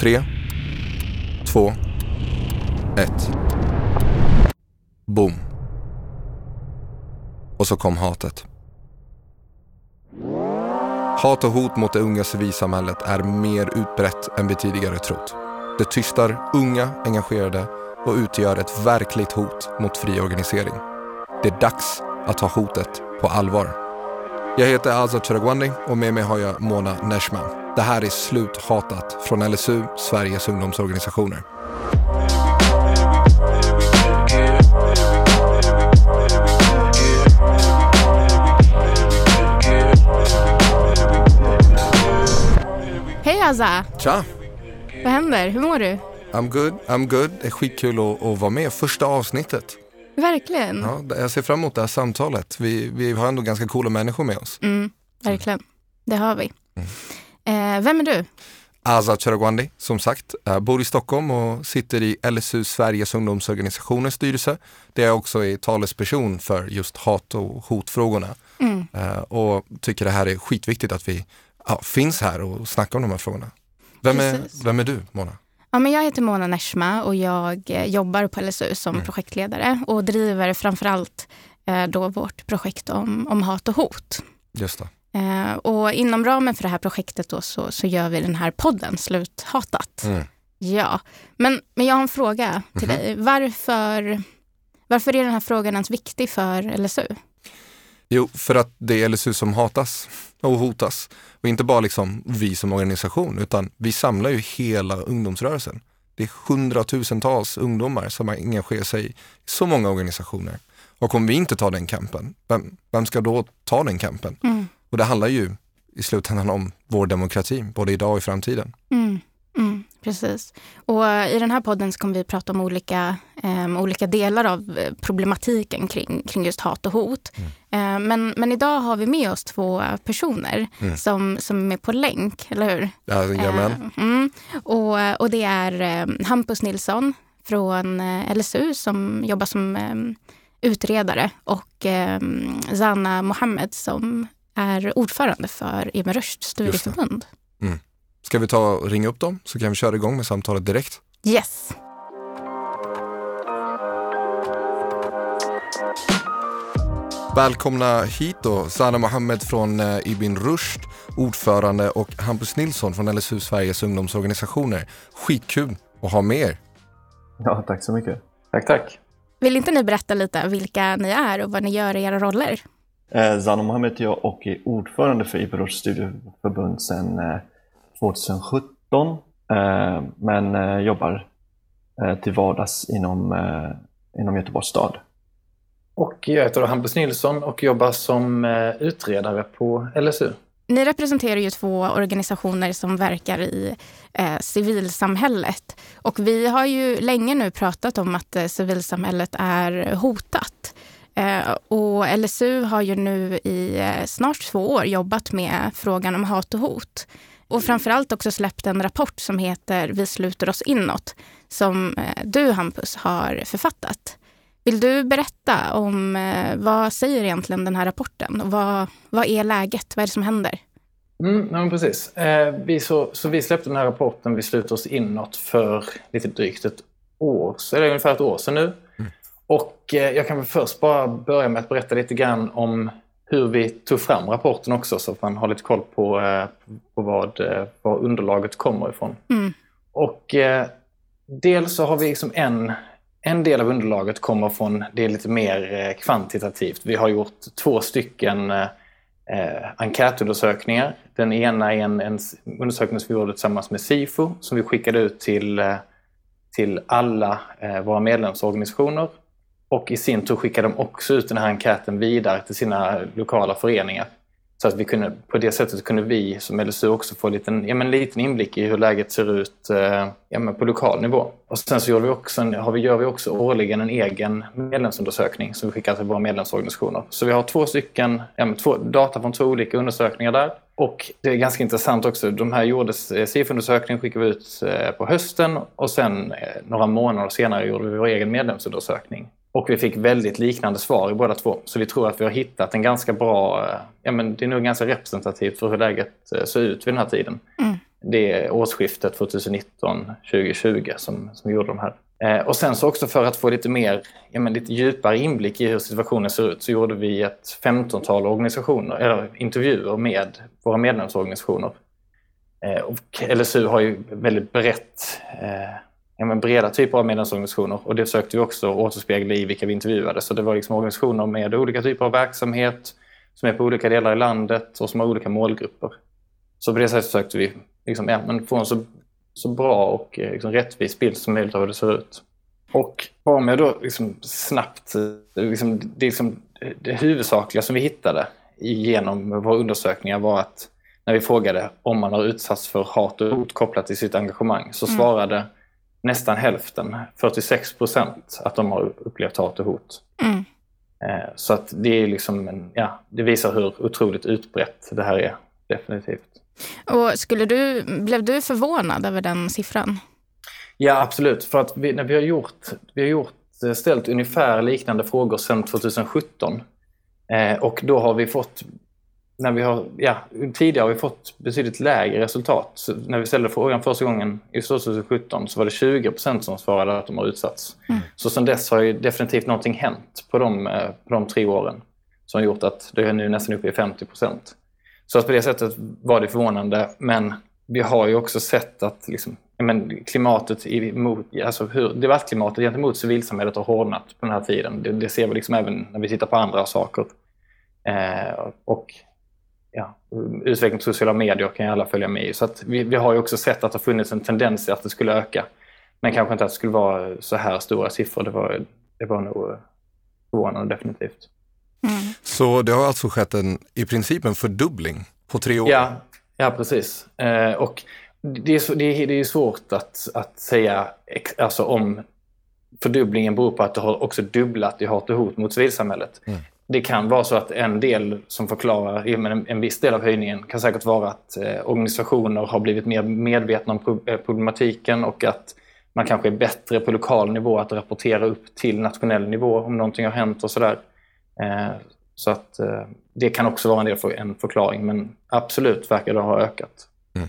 Tre, två, ett. Boom. Och så kom hatet. Hat och hot mot det unga civilsamhället är mer utbrett än vi tidigare trott. Det tystar unga engagerade och utgör ett verkligt hot mot fri organisering. Det är dags att ta hotet på allvar. Jag heter Azad Chiragwandi och med mig har jag Mona Neshman. Det här är Sluthatat från LSU, Sveriges ungdomsorganisationer. Hej Azza! Tja! Vad händer? Hur mår du? I'm good, I'm good. Det är skitkul att, att vara med. Första avsnittet. Verkligen. Ja, jag ser fram emot det här samtalet. Vi, vi har ändå ganska coola människor med oss. Mm, verkligen. Det har vi. Eh, vem är du? Azad Chiragwandi, som sagt, eh, bor i Stockholm och sitter i LSU Sveriges ungdomsorganisationers styrelse. Där jag också är talesperson för just hat och hotfrågorna. Mm. Eh, och tycker det här är skitviktigt att vi ja, finns här och snackar om de här frågorna. Vem är, vem är du, Mona? Ja, men jag heter Mona Neshma och jag eh, jobbar på LSU som Mm. projektledare och driver framförallt eh, då vårt projekt om, om hat och hot. Just det. Eh, och inom ramen för det här projektet då så, så gör vi den här podden, Sluthatat. Mm. Ja, men, men jag har en fråga till Mhm. dig. Varför, varför är den här frågan ens viktig för LSU? Jo, för att det är LSU som hatas och hotas. Och inte bara liksom vi som organisation, utan vi samlar ju hela ungdomsrörelsen. Det är hundratusentals ungdomar som engagerar sig i så många organisationer. Och om vi inte tar den kampen, vem, vem ska då ta den kampen? Mm. Och det handlar ju i slutändan om vår demokrati, både idag och i framtiden. Mm, mm, precis. Och i den här podden kommer vi prata om olika, em, olika delar av eh, problematiken kring, kring just hat och hot. Eh, men, men idag har vi med oss två personer Mm. som, som är med på länk, eller hur? Ja, Jajamän. Mm. och, och det är eh, Hampus Nilsson från eh, LSU som jobbar som eh, utredare och Zana Mohammed som är ordförande för Ibn Rushd studieförbund. Ska vi ta och ringa upp dem så kan vi köra igång med samtalet direkt. Yes. Välkomna hit då, Sana Mohammed från eh, Ibn Rushd, ordförande och Hampus Nilsson från LSU Sveriges ungdomsorganisationer. Skitkul att ha med er. Ja, tack så mycket. Tack, tack. Vill inte ni berätta lite vilka ni är och vad ni gör i era roller? Eh, Zano Mohammed heter jag och är ordförande för Iberos studieförbund sedan eh, 2017. Eh, men eh, jobbar eh, till vardags inom, eh, inom Göteborgs stad. Och jag heter Hampus Nilsson och jobbar som eh, utredare på LSU. Ni representerar ju två organisationer som verkar i eh, civilsamhället. Och vi har ju länge nu pratat om att eh, civilsamhället är hotat. Eh, och LSU har ju nu i eh, snart två år jobbat med frågan om hat och hot. Och framförallt också släppt en rapport som heter Vi sluter oss inåt, som eh, du Hampus har författat. Vill du berätta om vad säger egentligen den här rapporten? Vad, vad är läget? Vad är det som händer? Mm, ja, men precis. Eh, vi så, så vi släppte den här rapporten, vi sluter oss inåt för lite drygt ett år, det ungefär ett år sedan nu. Och eh, jag kan väl först bara börja med att berätta lite grann om hur vi tog fram rapporten också så att man har lite koll på, eh, på vad, eh, var underlaget kommer ifrån. Mm. Och eh, dels så har vi liksom en, en del av underlaget kommer från det lite mer kvantitativt. Vi har gjort två stycken eh, enkätundersökningar. Den ena är en, en undersökning som vi gjorde tillsammans med SIFO som vi skickade ut till, till alla eh, våra medlemsorganisationer. Och i sin tur skickade de också ut den här enkäten vidare till sina lokala föreningar. Så att vi kunde, på det sättet kunde vi som LSU också få en liten, ja, men liten inblick i hur läget ser ut eh, ja, men på lokal nivå. Och sen så gör vi också, en, har vi, gör vi också årligen en egen medlemsundersökning som vi skickar till våra medlemsorganisationer. Så vi har två stycken, ja, men två, data från två olika undersökningar där. Och det är ganska intressant också, de här gjordes, eh, SIF-undersökningen skickade vi ut eh, på hösten och sen eh, några månader senare gjorde vi vår egen medlemsundersökning. Och vi fick väldigt liknande svar i båda två. Så vi tror att vi har hittat en ganska bra, eh, ja men det är nog ganska representativt för hur läget eh, ser ut vid den här tiden. Mm. det årsskiftet 2019-2020 som, som gjorde de här. Eh, och sen så också för att få lite mer, ja, men lite djupare inblick i hur situationen ser ut så gjorde vi ett 15-tal organisationer, eller intervjuer med våra medlemsorganisationer. Eh, och LSU har ju väldigt brett, eh, men breda typer av medlemsorganisationer och det försökte vi också återspegla i vilka vi intervjuade. Så det var liksom organisationer med olika typer av verksamhet, som är på olika delar i landet och som har olika målgrupper. Så på det sättet försökte vi liksom, ja, men få en så, så bra och eh, liksom, rättvis bild som möjligt av hur det ser ut. Och bara med då liksom, snabbt, liksom, det, liksom, det huvudsakliga som vi hittade genom våra undersökningar var att när vi frågade om man har utsatts för hat och hot kopplat till sitt engagemang så mm. svarade. Nästan hälften, 46 procent, att de har upplevt hat och hot. Mm. Eh, så att det är liksom, en, ja, det visar hur otroligt utbrett det här är, definitivt. Och skulle du, blev du förvånad över den siffran? Ja, absolut. För att vi, när vi har gjort, vi har gjort, eh, ställt ungefär liknande frågor sedan 2017. Eh, och då har vi fått, när vi har, ja, tidigare har vi fått betydligt lägre resultat. Så när vi ställde frågan första gången i 2017 så var det 20 procent som svarade att de har utsatts. Mm. Så sedan dess har ju definitivt någonting hänt på de, eh, på de tre åren som har gjort att det är nu nästan uppe i 50 procent. Så att på det sättet var det förvånande. Men vi har ju också sett att liksom, men klimatet emot, alltså hur debattklimatet gentemot civilsamhället har hårdnat på den här tiden. Det, det ser vi liksom även när vi tittar på andra saker. Eh, och ja, utveckling på sociala medier kan ju alla följa med i. Så att vi, vi har ju också sett att det har funnits en tendens att det skulle öka. Men kanske inte att det skulle vara så här stora siffror. Det var, det var nog förvånande definitivt. Mm. Så det har alltså skett en, i princip en fördubbling på tre år? Ja, ja precis. Eh, och det är, det är, det är svårt att, att säga alltså om fördubblingen beror på att det har också dubblat i hat och hot mot civilsamhället. Mm. Det kan vara så att en del som förklarar, en, en viss del av höjningen kan säkert vara att eh, organisationer har blivit mer medvetna om eh, problematiken och att man kanske är bättre på lokal nivå att rapportera upp till nationell nivå om någonting har hänt och sådär. Eh, så att eh, det kan också vara en, del för, en förklaring, men absolut verkar det ha ökat. Mm.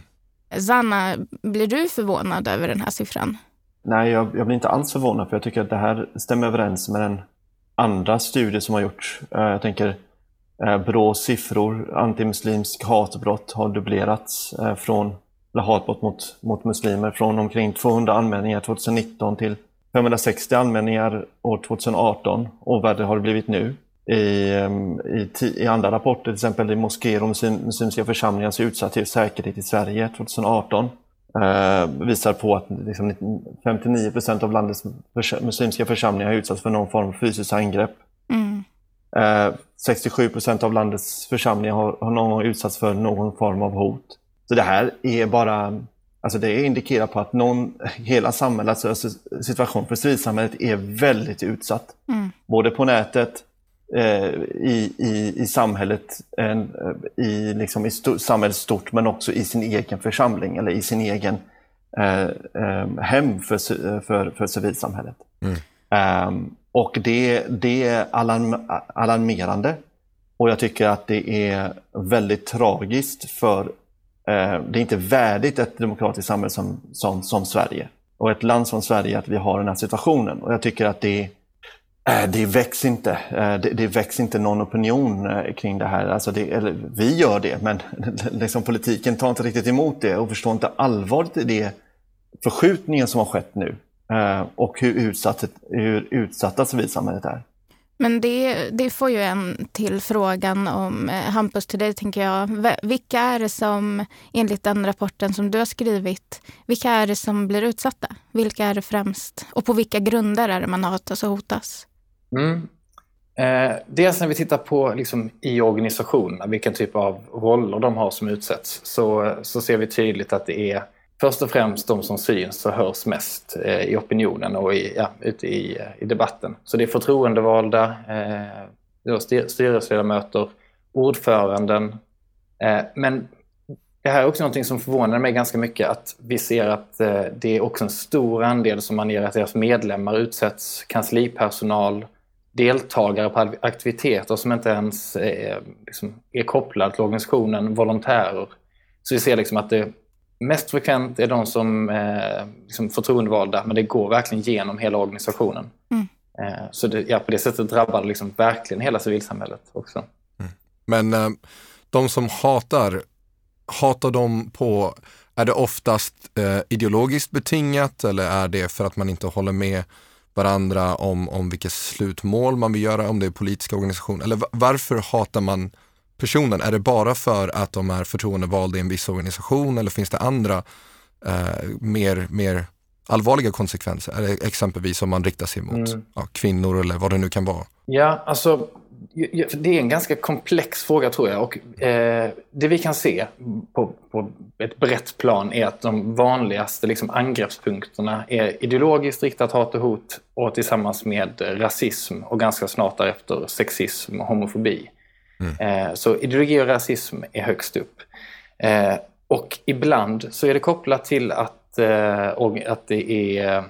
Zanna, blir du förvånad över den här siffran? Nej, jag, jag, blir inte alls förvånad för jag tycker att det här stämmer överens med den andra studier som har gjorts. Eh, jag tänker eh, Brås siffror, antimuslimsk hatbrott har dubblerats eh, från, eller hatbrott mot, mot muslimer från omkring 200 anmälningar 2019 till 560 anmälningar år 2018 och värre har det blivit nu. I, ehm, i, i, andra rapporter, till exempel i moskéer och muslim, muslimska församlingars utsatthet och säkerhet i Sverige 2018 eh, visar på att liksom 59 procent av landets muslimska församlingar har utsatts för någon form av fysiskt angrepp. Mm. Eh, 67 procent av landets församlingar har, har någon gång utsatts för någon form av hot. Så det här är bara Alltså det indikerar på att någon, hela samhällets alltså situation för civilsamhället är väldigt utsatt. Mm. Både på nätet, i, i, i samhället, eh, i, liksom i st samhället stort, men också i sin egen församling eller i sin egen eh, eh, hem för, för, för civilsamhället. Mm. Um, och det, det är alarm, alarmerande. Och jag tycker att det är väldigt tragiskt för eh, det är inte värdigt ett demokratiskt samhälle som, som, som Sverige och ett land som Sverige att vi har den här situationen. Och jag tycker att det Eh, Eh, det väcks inte. Eh, det, det väcks inte någon opinion eh, kring det här. Alltså det, eller, vi gör det, men liksom politiken tar inte riktigt emot det och förstår inte allvaret i det förskjutningen som har skett nu och hur, utsatt, hur utsatta civilsamhället är. Men det, det får ju en till frågan om, Hampus, till dig tänker jag. Vilka är det som, enligt den rapporten som du har skrivit, vilka är det som blir utsatta? Vilka är det främst? Och på vilka grunder är det man hatas och hotas? Mm. Eh, dels när vi tittar på liksom, i organisationerna, vilken typ av roller de har som utsätts, så, så ser vi tydligt att det är först och främst de som syns och hörs mest eh, i opinionen och i, ja, ute i, i debatten. Så det är förtroendevalda, eh, styrelseledamöter, ordföranden. Eh, men det här är också något som förvånar mig ganska mycket att vi ser att eh, det är också en stor andel som anger att deras medlemmar utsätts, kanslipersonal, deltagare på aktiviteter som inte ens är, liksom, är kopplade till organisationen, volontärer. Så vi ser liksom att det, mest frekvent är de som eh, liksom förtroendevalda, men det går verkligen genom hela organisationen. Mm. Eh, så det, ja, på det sättet drabbar det liksom verkligen hela civilsamhället också. Mm. Men eh, de som hatar, hatar de på, är det oftast eh, ideologiskt betingat eller är det för att man inte håller med varandra om, om vilket slutmål man vill göra, om det är politiska organisationer? Eller varför hatar man personen? Är det bara för att de är förtroendevalda i en viss organisation eller finns det andra eh, mer, mer allvarliga konsekvenser? Exempelvis om man riktar sig mot mm. ja, kvinnor eller vad det nu kan vara? Ja, alltså det är en ganska komplex fråga tror jag. Och, eh, det vi kan se på, på, ett brett plan är att de vanligaste liksom, angreppspunkterna är ideologiskt riktat hat och hot och tillsammans med rasism och ganska snart därefter sexism och homofobi. Mm. Eh, så ideologi och rasism är högst upp. Eh, och ibland så är det kopplat till att, eh, att det är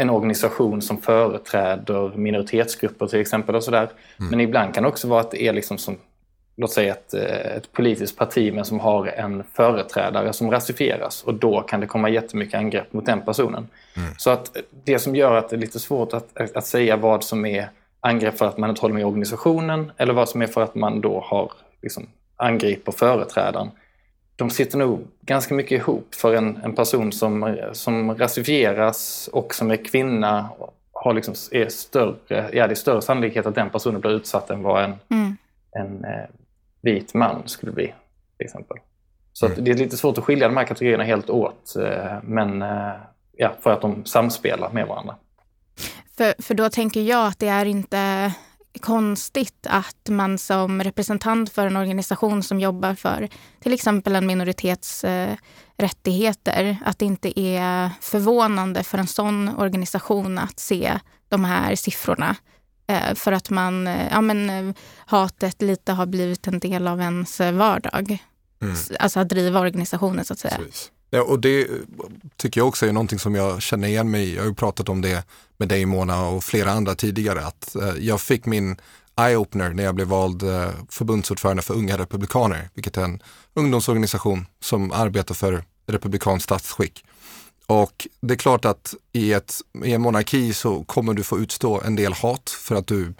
en organisation som företräder minoritetsgrupper till exempel. och sådär. Mm. Men ibland kan det också vara att det är liksom som, låt säga ett, ett politiskt parti men som har en företrädare som rasifieras och då kan det komma jättemycket angrepp mot den personen. Mm. Så att det som gör att det är lite svårt att, att säga vad som är angrepp för att man inte håller med organisationen eller vad som är för att man då har liksom, angriper företrädaren. De sitter nog ganska mycket ihop för en, en person som, som rasifieras och som är kvinna har liksom, är större, ja, det är större sannolikhet att den personen blir utsatt än vad en, mm. en eh, vit man skulle bli. Till exempel. Så mm. det är lite svårt att skilja de här kategorierna helt åt, eh, men eh, ja, för att de samspelar med varandra. För, för då tänker jag att det är inte konstigt att man som representant för en organisation som jobbar för till exempel en minoritets eh, rättigheter, att det inte är förvånande för en sån organisation att se de här siffrorna. Eh, för att man, eh, ja men hatet lite har blivit en del av ens vardag. Mm. Alltså att driva organisationen så att säga. Precis. Ja, och det tycker jag också är någonting som jag känner igen mig i. Jag har ju pratat om det med dig Mona och flera andra tidigare. Att eh, jag fick min eye-opener när jag blev vald eh, förbundsordförande för Unga Republikaner, vilket är en ungdomsorganisation som arbetar för republikanskt statsskick. Och det är klart att i, ett, i en monarki så kommer du få utstå en del hat för att du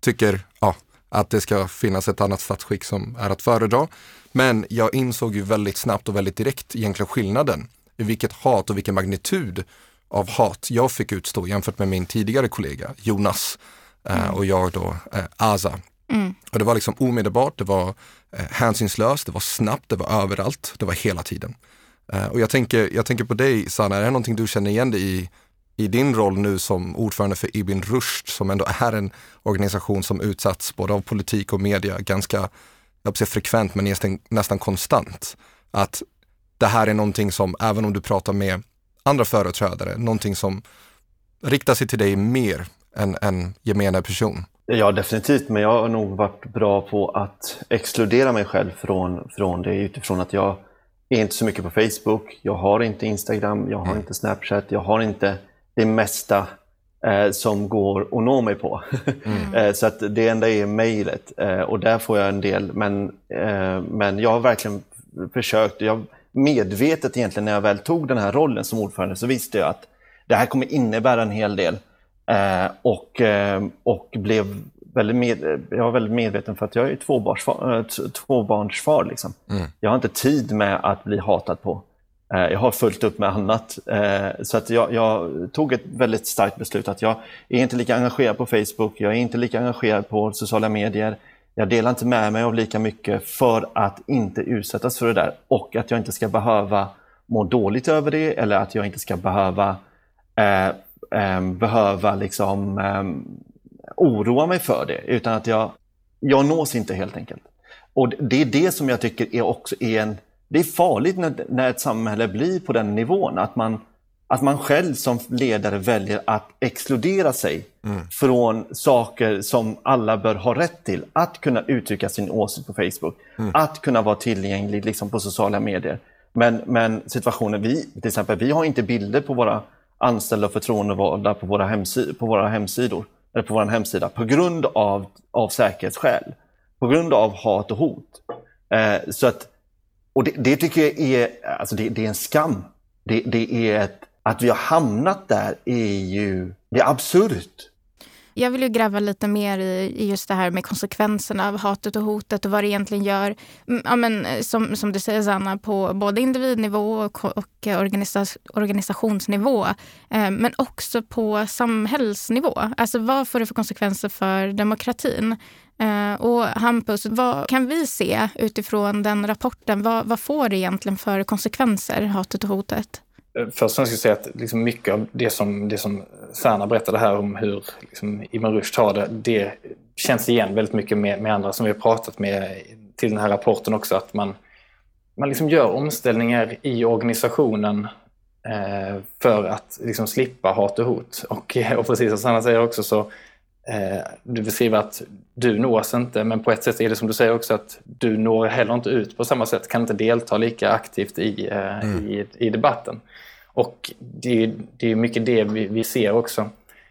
tycker ja, att det ska finnas ett annat statsskick som är att föredra. Men jag insåg ju väldigt snabbt och väldigt direkt egentligen skillnaden i vilket hat och vilken magnitud av hat jag fick utstå jämfört med min tidigare kollega Jonas eh, mm. och jag då eh, Aza. Mm. Och det var liksom omedelbart, det var eh, hänsynslöst, det var snabbt, det var överallt, det var hela tiden. Eh, och jag tänker, jag tänker på dig Sanna, är det någonting du känner igen dig i i din roll nu som ordförande för Ibn Rushd som ändå är en organisation som utsatts både av politik och media ganska jag säga frekvent men nästan, nästan konstant. Att det här är någonting som, även om du pratar med andra företrädare, någonting som riktar sig till dig mer än en gemene person. Ja, definitivt, men jag har nog varit bra på att exkludera mig själv från, från det utifrån att jag är inte så mycket på Facebook, jag har inte Instagram, jag har mm. inte Snapchat, jag har inte det mesta eh, som går att nå mig på. Mm. eh, så att det enda är mejlet eh, och där får jag en del. Men, eh, men jag har verkligen försökt, jag medvetet egentligen när jag väl tog den här rollen som ordförande så visste jag att det här kommer innebära en hel del. Eh, och, eh, och blev väldigt med, jag var väldigt medveten för att jag är tvåbarnsfar. tvåbarnsfar liksom. mm. Jag har inte tid med att bli hatad på. Eh, jag har fullt upp med annat. Eh, så att jag, jag, tog ett väldigt starkt beslut att jag är inte lika engagerad på Facebook, jag är inte lika engagerad på sociala medier. Jag delar inte med mig av lika mycket för att inte utsättas för det där och att jag inte ska behöva må dåligt över det eller att jag inte ska behöva eh, eh, behöva liksom eh, oroa mig för det utan att jag, jag nås inte helt enkelt. Och det är det som jag tycker är också är en det är farligt när, när ett samhälle blir på den nivån. Att man, att man själv som ledare väljer att exkludera sig mm. från saker som alla bör ha rätt till. Att kunna uttrycka sin åsikt på Facebook, mm. att kunna vara tillgänglig liksom på sociala medier. Men, men situationen, vi, till exempel, vi har inte bilder på våra anställda och förtroendevalda på våra, hemsid på våra hemsidor, eller på vår hemsida, på grund av, av säkerhetsskäl. På grund av hat och hot. Eh, så att och det, det, tycker jag är, alltså det, det är en skam. Det, det, är ett, att vi har hamnat där är ju, det är absurt. Jag vill ju gräva lite mer i, just det här med konsekvenserna av hatet och hotet och vad det egentligen gör, mm, ja, men, eh, som, som du säger Sanna, på både individnivå och, och eh, organisa, organisationsnivå. Eh, men också på samhällsnivå. Alltså vad får det för konsekvenser för demokratin? Eh, och Hampus, vad kan vi se utifrån den rapporten? Vad, vad får det egentligen för konsekvenser, hatet och hotet? Eh, först ska jag säga att liksom mycket av det som, det som Särna berättade här om hur liksom, Ibn Rushd har det, det känns igen väldigt mycket med, med andra som vi har pratat med till den här rapporten också. Att man, man liksom gör omställningar i organisationen eh, för att liksom, slippa hat och hot. Och, och precis som Sanna säger också så du beskriver att du nås inte, men på ett sätt är det som du säger också att du når heller inte ut på samma sätt, kan inte delta lika aktivt i, eh, mm. i, i, debatten. Och det, det är mycket det vi, vi ser också.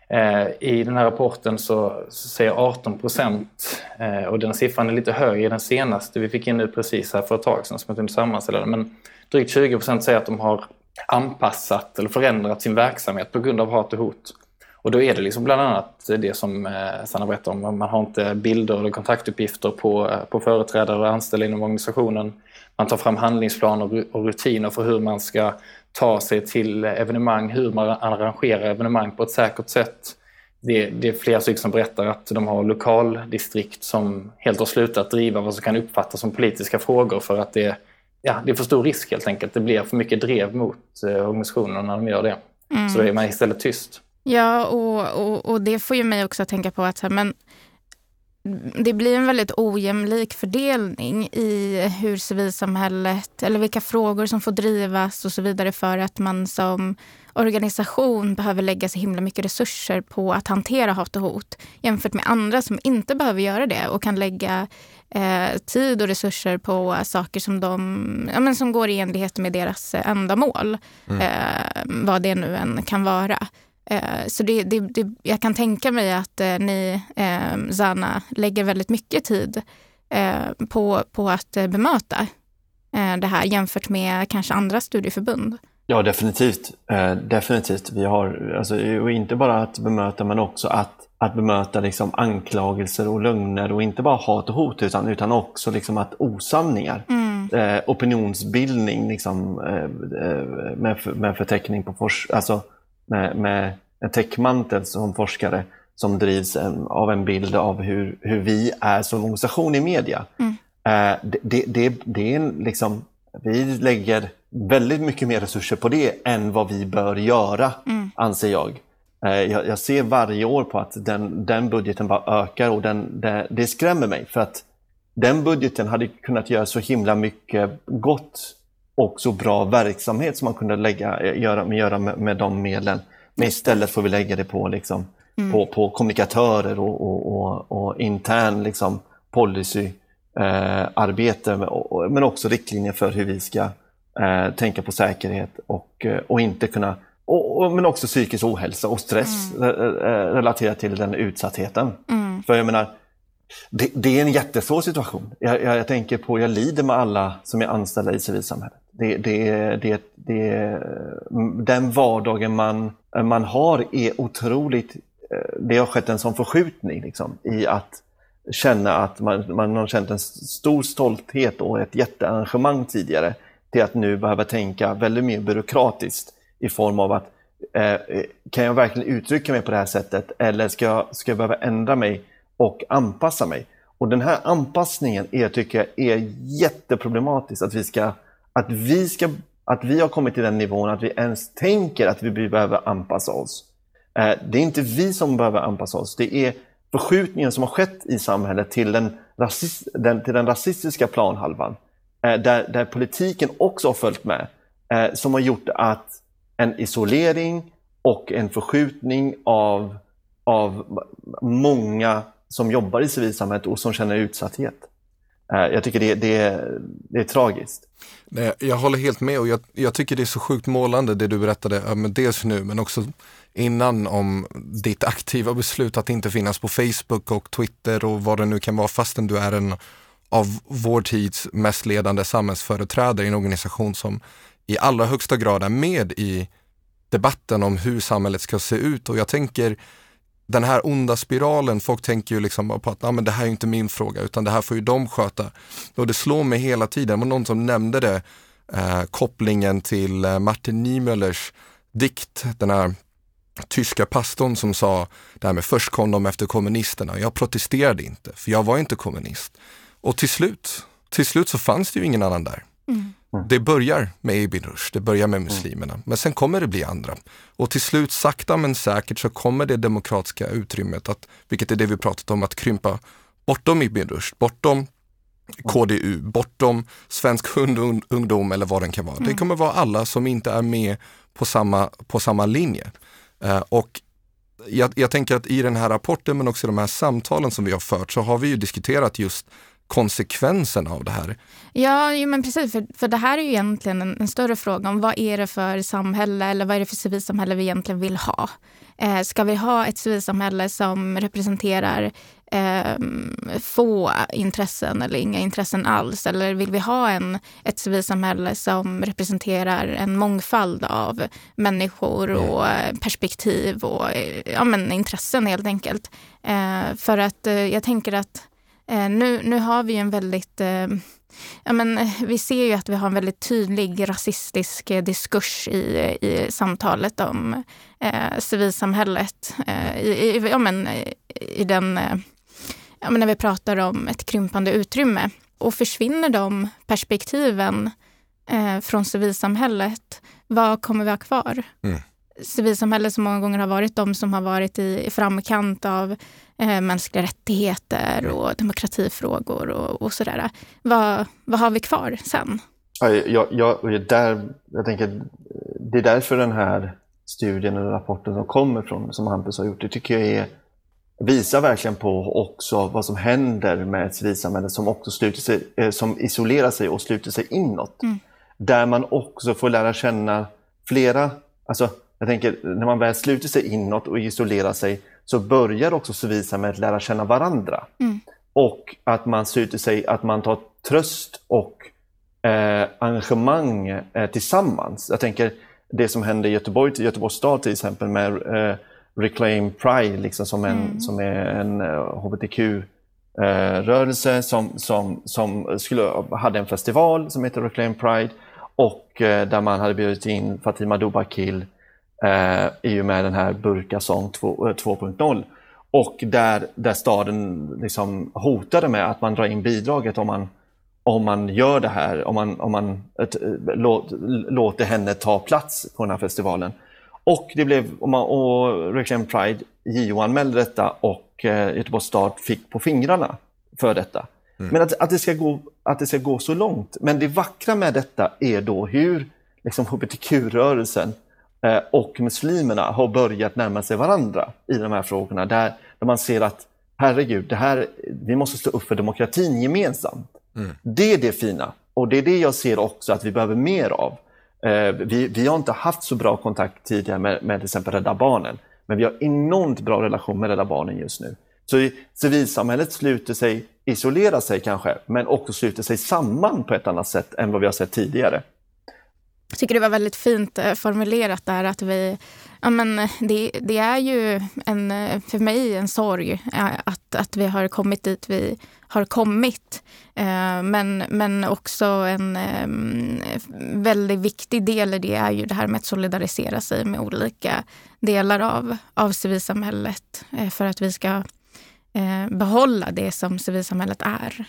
Eh, I den här rapporten så, så säger 18 procent, eh, och den siffran är lite högre i den senaste vi fick in nu precis här för ett tag sedan som jag kunde sammanställa men drygt 20 procent säger att de har anpassat eller förändrat sin verksamhet på grund av hat och hot. Och då är det liksom bland annat det som eh, Sanna berättade om. Man har inte bilder eller kontaktuppgifter på, eh, på företrädare och anställda inom organisationen. Man tar fram handlingsplaner och rutiner för hur man ska ta sig till evenemang, hur man arrangerar evenemang på ett säkert sätt. Det, det är flera stycken som berättar att de har lokaldistrikt som helt har slutat driva vad som kan uppfattas som politiska frågor för att det, ja, det är för stor risk helt enkelt. Det blir för mycket drev mot eh, organisationen när de gör det. Mm. Så då är man istället tyst. Ja, och, och, och, det får ju mig också att tänka på att men, det blir en väldigt ojämlik fördelning i hur civilsamhället, eller vilka frågor som får drivas och så vidare för att man som organisation behöver lägga så himla mycket resurser på att hantera hat och hot jämfört med andra som inte behöver göra det och kan lägga eh, tid och resurser på saker som, de, ja, men som går i enlighet med deras ändamål. Mm. Eh, vad det nu än kan vara. Eh, så det, det, det, jag kan tänka mig att eh, ni, eh, Zana, lägger väldigt mycket tid på, på att bemöta det här jämfört med kanske andra studieförbund. Ja, definitivt. definitivt. Vi har, alltså, inte bara att bemöta, men också att, att bemöta liksom anklagelser och lögner och inte bara hat och hot, utan, utan också liksom att osanningar. Mm. Eh, opinionsbildning liksom, eh, med, med förteckning på forskning. Alltså, med, med en täckmantel som forskare som drivs av en bild av hur, hur vi är som organisation i media. Mm. Eh, det, det, det, är liksom, vi lägger väldigt mycket mer resurser på det än vad vi bör göra, mm. anser jag. Eh, jag. jag. ser varje år på att den, den budgeten bara ökar och den, det, det skrämmer mig för att den budgeten hade kunnat göra så himla mycket gott och så bra verksamhet som man kunde lägga, göra, göra med, med de medlen. Men istället får vi lägga det på, liksom, mm. på, på kommunikatörer och, och, och, och intern liksom, policyarbete eh, men också riktlinjer för hur vi ska eh, tänka på säkerhet och, eh, och inte kunna och, men också psykisk ohälsa och stress mm. relaterat till den utsattheten. Mm. För jag menar, det, det, är en jättesvår situation. Jag, jag, jag, tänker på, jag lider med alla som är anställda i civilsamhället. Det, det, det, det, den vardagen man, man har är otroligt... Eh, det har skett en sån förskjutning liksom, i att känna att man, man har känt en stor stolthet och ett jättearrangemang tidigare till att nu behöva tänka väldigt mer byråkratiskt i form av att eh, eh kan jag verkligen uttrycka mig på det här sättet eller ska jag, ska jag behöva ändra mig och anpassa mig? Och den här anpassningen är, tycker jag är jätteproblematisk att vi ska att vi, ska, att vi har kommit till den nivån att vi ens tänker att vi behöver anpassa oss. Eh, det är inte vi som behöver anpassa oss, det är förskjutningen som har skett i samhället till den, rasist, den, till den rasistiska planhalvan. Eh, där, där politiken också har följt med. Eh, som har gjort att en isolering och en förskjutning av, av många som jobbar i civilsamhället och som känner utsatthet. Eh, jag tycker det, det, det är tragiskt. Jag håller helt med och jag, jag, tycker det är så sjukt målande det du berättade, dels nu men också innan om ditt aktiva beslut att inte finnas på Facebook och Twitter och vad det nu kan vara fastän du är en av vår tids mest ledande samhällsföreträdare i en organisation som i allra högsta grad är med i debatten om hur samhället ska se ut och jag tänker den här onda spiralen, folk tänker ju liksom på att ah, men det här är inte min fråga utan det här får ju de sköta. Och det slår mig hela tiden, det var någon som nämnde det, eh, kopplingen till eh, Martin Niemöllers dikt, den här tyska pastorn som sa det här med först kom de efter kommunisterna. Jag protesterade inte, för jag var inte kommunist. Och till slut, till slut så fanns det ju ingen annan där. Mm. Det börjar med Ibn Rushd, det börjar med muslimerna, men sen kommer det bli andra. Och till slut, sakta men säkert, så kommer det demokratiska utrymmet, att, vilket är det vi pratat om, att krympa bortom Ibn Rushd, bortom KDU, bortom svensk ungdom eller vad den kan vara. Mm. Det kommer vara alla som inte är med på samma, på samma linje. Uh, och jag, jag, tänker att i den här rapporten men också i de här samtalen som vi har fört så har vi ju diskuterat just konsekvenserna av det här. Ja, jo, men precis. För, för det här är ju egentligen en, en, större fråga om vad är det för samhälle eller vad är det för civilsamhälle vi egentligen vill ha? Eh, ska vi ha ett civilsamhälle som representerar eh, få intressen eller inga intressen alls? Eller vill vi ha en, ett civilsamhälle som representerar en mångfald av människor och perspektiv och ja, men intressen helt enkelt? Eh, för att eh, jag tänker att Eh, Eh, nu, nu har vi en väldigt eh, Ja, men eh, vi ser ju att vi har en väldigt tydlig rasistisk diskurs i, i samtalet om eh, civilsamhället. Eh, i, i, ja, men, i den, ja, men när vi pratar om ett krympande utrymme. Och försvinner de perspektiven eh, från civilsamhället, vad kommer vi ha kvar? Mm civilsamhället som många gånger har varit de som har varit i framkant av eh, mänskliga rättigheter och demokratifrågor och, och sådär. Vad, vad har vi kvar sen? Jag, jag, där, jag tänker, det är därför den här studien eller rapporten som kommer från, som Hampus har gjort, det tycker jag är, visar verkligen på också vad som händer med ett civilsamhälle som också sluter sig, eh, som isolerar sig och sluter sig inåt. Mm. Där man också får lära känna flera, alltså jag tänker, när man väl sluter sig inåt och isolerar sig så börjar också civilsamhället lära känna varandra. Mm. Och att man sluter sig, att man tar tröst och eh, engagemang eh, tillsammans. Jag tänker det som hände i Göteborg, Göteborgs stad till exempel med eh, Reclaim Pride liksom som, en, mm. som är en uh, hbtq rörelse som, som, som skulle, hade en festival som heter Reclaim Pride och eh, där man hade bjudit in Fatima Dobakil eh, i och med den här Burkasång 2.0. Eh, och där, där staden liksom hotade med att man drar in bidraget om man, om man gör det här, om man, om man ett, låt, låter henne ta plats på den här festivalen. Och, det blev, och, man, och Reclaim Pride JO anmälde detta och eh, Göteborgs stad fick på fingrarna för detta. Mm. Men att, att, det ska gå, att det ska gå så långt. Men det vackra med detta är då hur liksom, hbtq-rörelsen Eh, och muslimerna har börjat närma sig varandra i de här frågorna. Där, där man ser att herregud, det här, vi måste stå upp för demokratin gemensamt. Mm. Det är det fina. Och det är det jag ser också att vi behöver mer av. Eh, vi, vi har inte haft så bra kontakt tidigare med, med till exempel Rädda Barnen. Men vi har enormt bra relation med Rädda Barnen just nu. Så civilsamhället sluter sig, isolerar sig kanske, men också sluter sig samman på ett annat sätt än vad vi har sett tidigare. Jag tycker det var väldigt fint eh, formulerat där att vi Ja, men det, det, är ju en, eh, för mig en sorg eh, att, att vi har kommit dit vi har kommit. Men, men också en väldigt viktig del i det är ju det här med att solidarisera sig med olika delar av, av civilsamhället för att vi ska behålla det som civilsamhället är.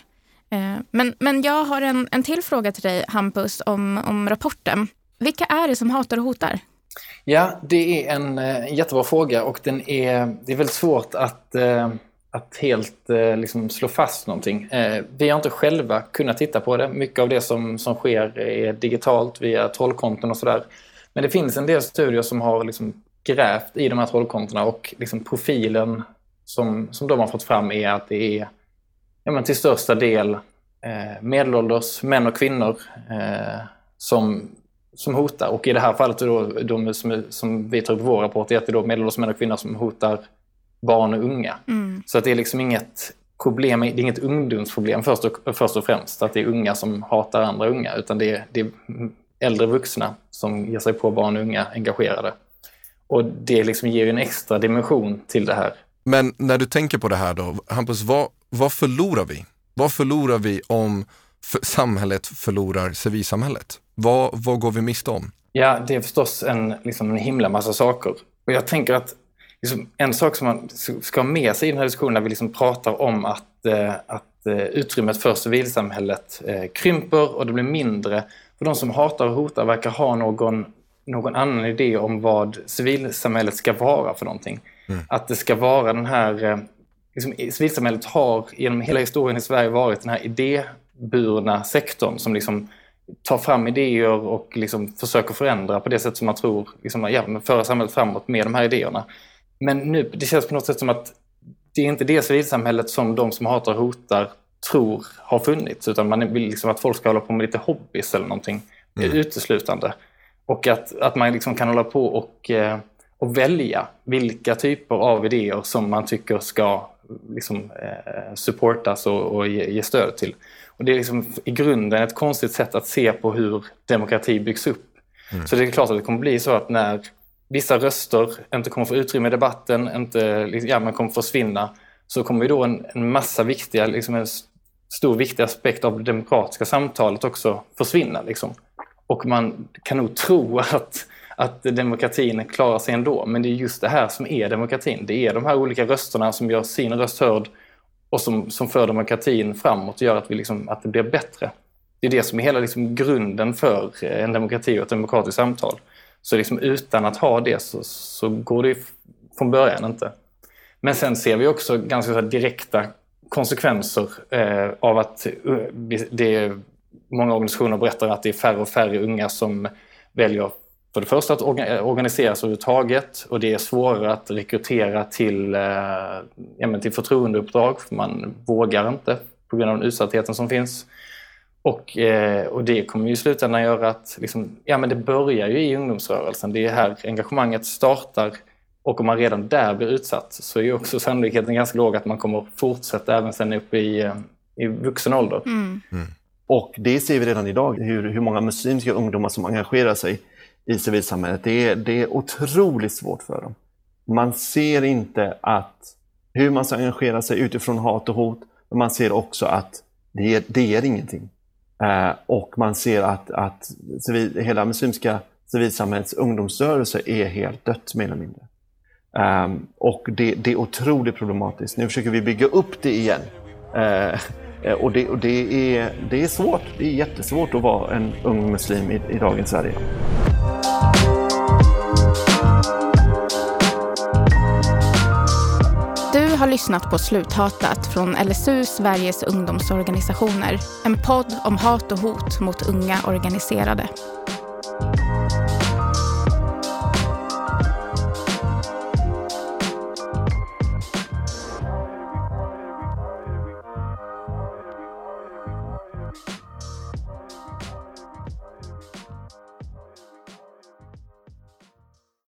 Eh, men, men jag har en, en till fråga till dig, Hampus, om, om rapporten. Vilka är det som hatar och hotar? Ja, det är en eh, jättebra fråga och den är, det är väldigt svårt att, eh, att helt eh, liksom slå fast någonting. Eh, vi har inte själva kunnat titta på det. Mycket av det som, som sker är digitalt via trollkonton och sådär. Men det finns en del studier som har liksom grävt i de här trollkontona och liksom profilen som, som de har fått fram är att det är ja, men till största del eh, medelålders män och kvinnor eh, som, som hotar. Och i det här fallet då, de som, som vi tar upp i vår rapport är att det är då medelålders män och kvinnor som hotar barn och unga. Mm. Så att det är liksom inget problem, det är inget ungdomsproblem först och, först och främst, att det är unga som hatar andra unga, utan det är, det är äldre vuxna som ger sig på barn och unga engagerade. Och det liksom ger en extra dimension till det här. Men när du tänker på det här då, Hampus, vad, vad förlorar vi? Vad förlorar vi om för samhället förlorar civilsamhället? Vad, vad går vi miste om? Ja, det är förstås en, liksom en himla massa saker. Och jag tänker att liksom, en sak som man ska ha med sig i den här diskussionen när vi liksom pratar om att, eh, att eh, utrymmet för civilsamhället eh, krymper och det blir mindre. För de som hatar och hotar verkar ha någon, någon annan idé om vad civilsamhället ska vara för någonting. Mm. Att det ska vara den här... Liksom, civilsamhället har genom hela historien i Sverige varit den här idéburna sektorn som liksom tar fram idéer och liksom försöker förändra på det sätt som man tror, liksom, ja, föra samhället framåt med de här idéerna. Men nu, det känns på något sätt som att det är inte det civilsamhället som de som hatar och hotar tror har funnits, utan man vill liksom att folk ska hålla på med lite hobbys eller någonting mm. uteslutande. Och att, att man liksom kan hålla på och, eh, och välja vilka typer av idéer som man tycker ska liksom, eh, supportas och, och ge, ge, stöd till. Och det är liksom i grunden ett konstigt sätt att se på hur demokrati byggs upp. Mm. Så det är klart att det kommer bli så att när vissa röster inte kommer få utrymme i debatten, inte, ja, men kommer försvinna, så kommer ju då en, en massa viktiga, liksom en stor viktig aspekt av det demokratiska samtalet också försvinna. Liksom. Och man kan nog tro att, att demokratin klarar sig ändå, men det är just det här som är demokratin. Det är de här olika rösterna som gör sin röst hörd och som, som för demokratin framåt och gör att, vi liksom, att det blir bättre. Det är det som är hela liksom grunden för eh, en demokrati och ett demokratiskt samtal. Så liksom utan att ha det så, så går det från början inte. Men sen ser vi också ganska direkta konsekvenser eh, av att eh, det är, många organisationer berättar att det är färre och färre unga som väljer för det första att organisera sig överhuvudtaget och det är svårare att rekrytera till, eh, ja, till förtroendeuppdrag för man vågar inte på grund av den utsattheten som finns. Och, eh, och det kommer ju i slutändan göra att liksom, ja, men det börjar ju i ungdomsrörelsen. Det är här engagemanget startar och om man redan där blir utsatt så är ju också sannolikheten ganska låg att man kommer fortsätta även sen upp i, eh, i vuxen ålder. Mm. Mm. Och det ser vi redan idag, hur, hur många muslimska ungdomar som engagerar sig i civilsamhället. Det är, det är otroligt svårt för dem. Man ser inte att hur man ska engagera sig utifrån hat och hot, men man ser också att det, det ger ingenting. Eh, och man ser att, att civil, hela muslimska civilsamhällets ungdomsrörelse är helt dött mer eller mindre. Um, och det, det, är otroligt problematiskt. Nu försöker vi bygga upp det igen. Uh, och, det, och det, är, det är svårt. Det är jättesvårt att vara en ung muslim i, i dagens Sverige. Du har lyssnat på Sluthatat från LSU, Sveriges ungdomsorganisationer. En podd om hat och hot mot unga organiserade.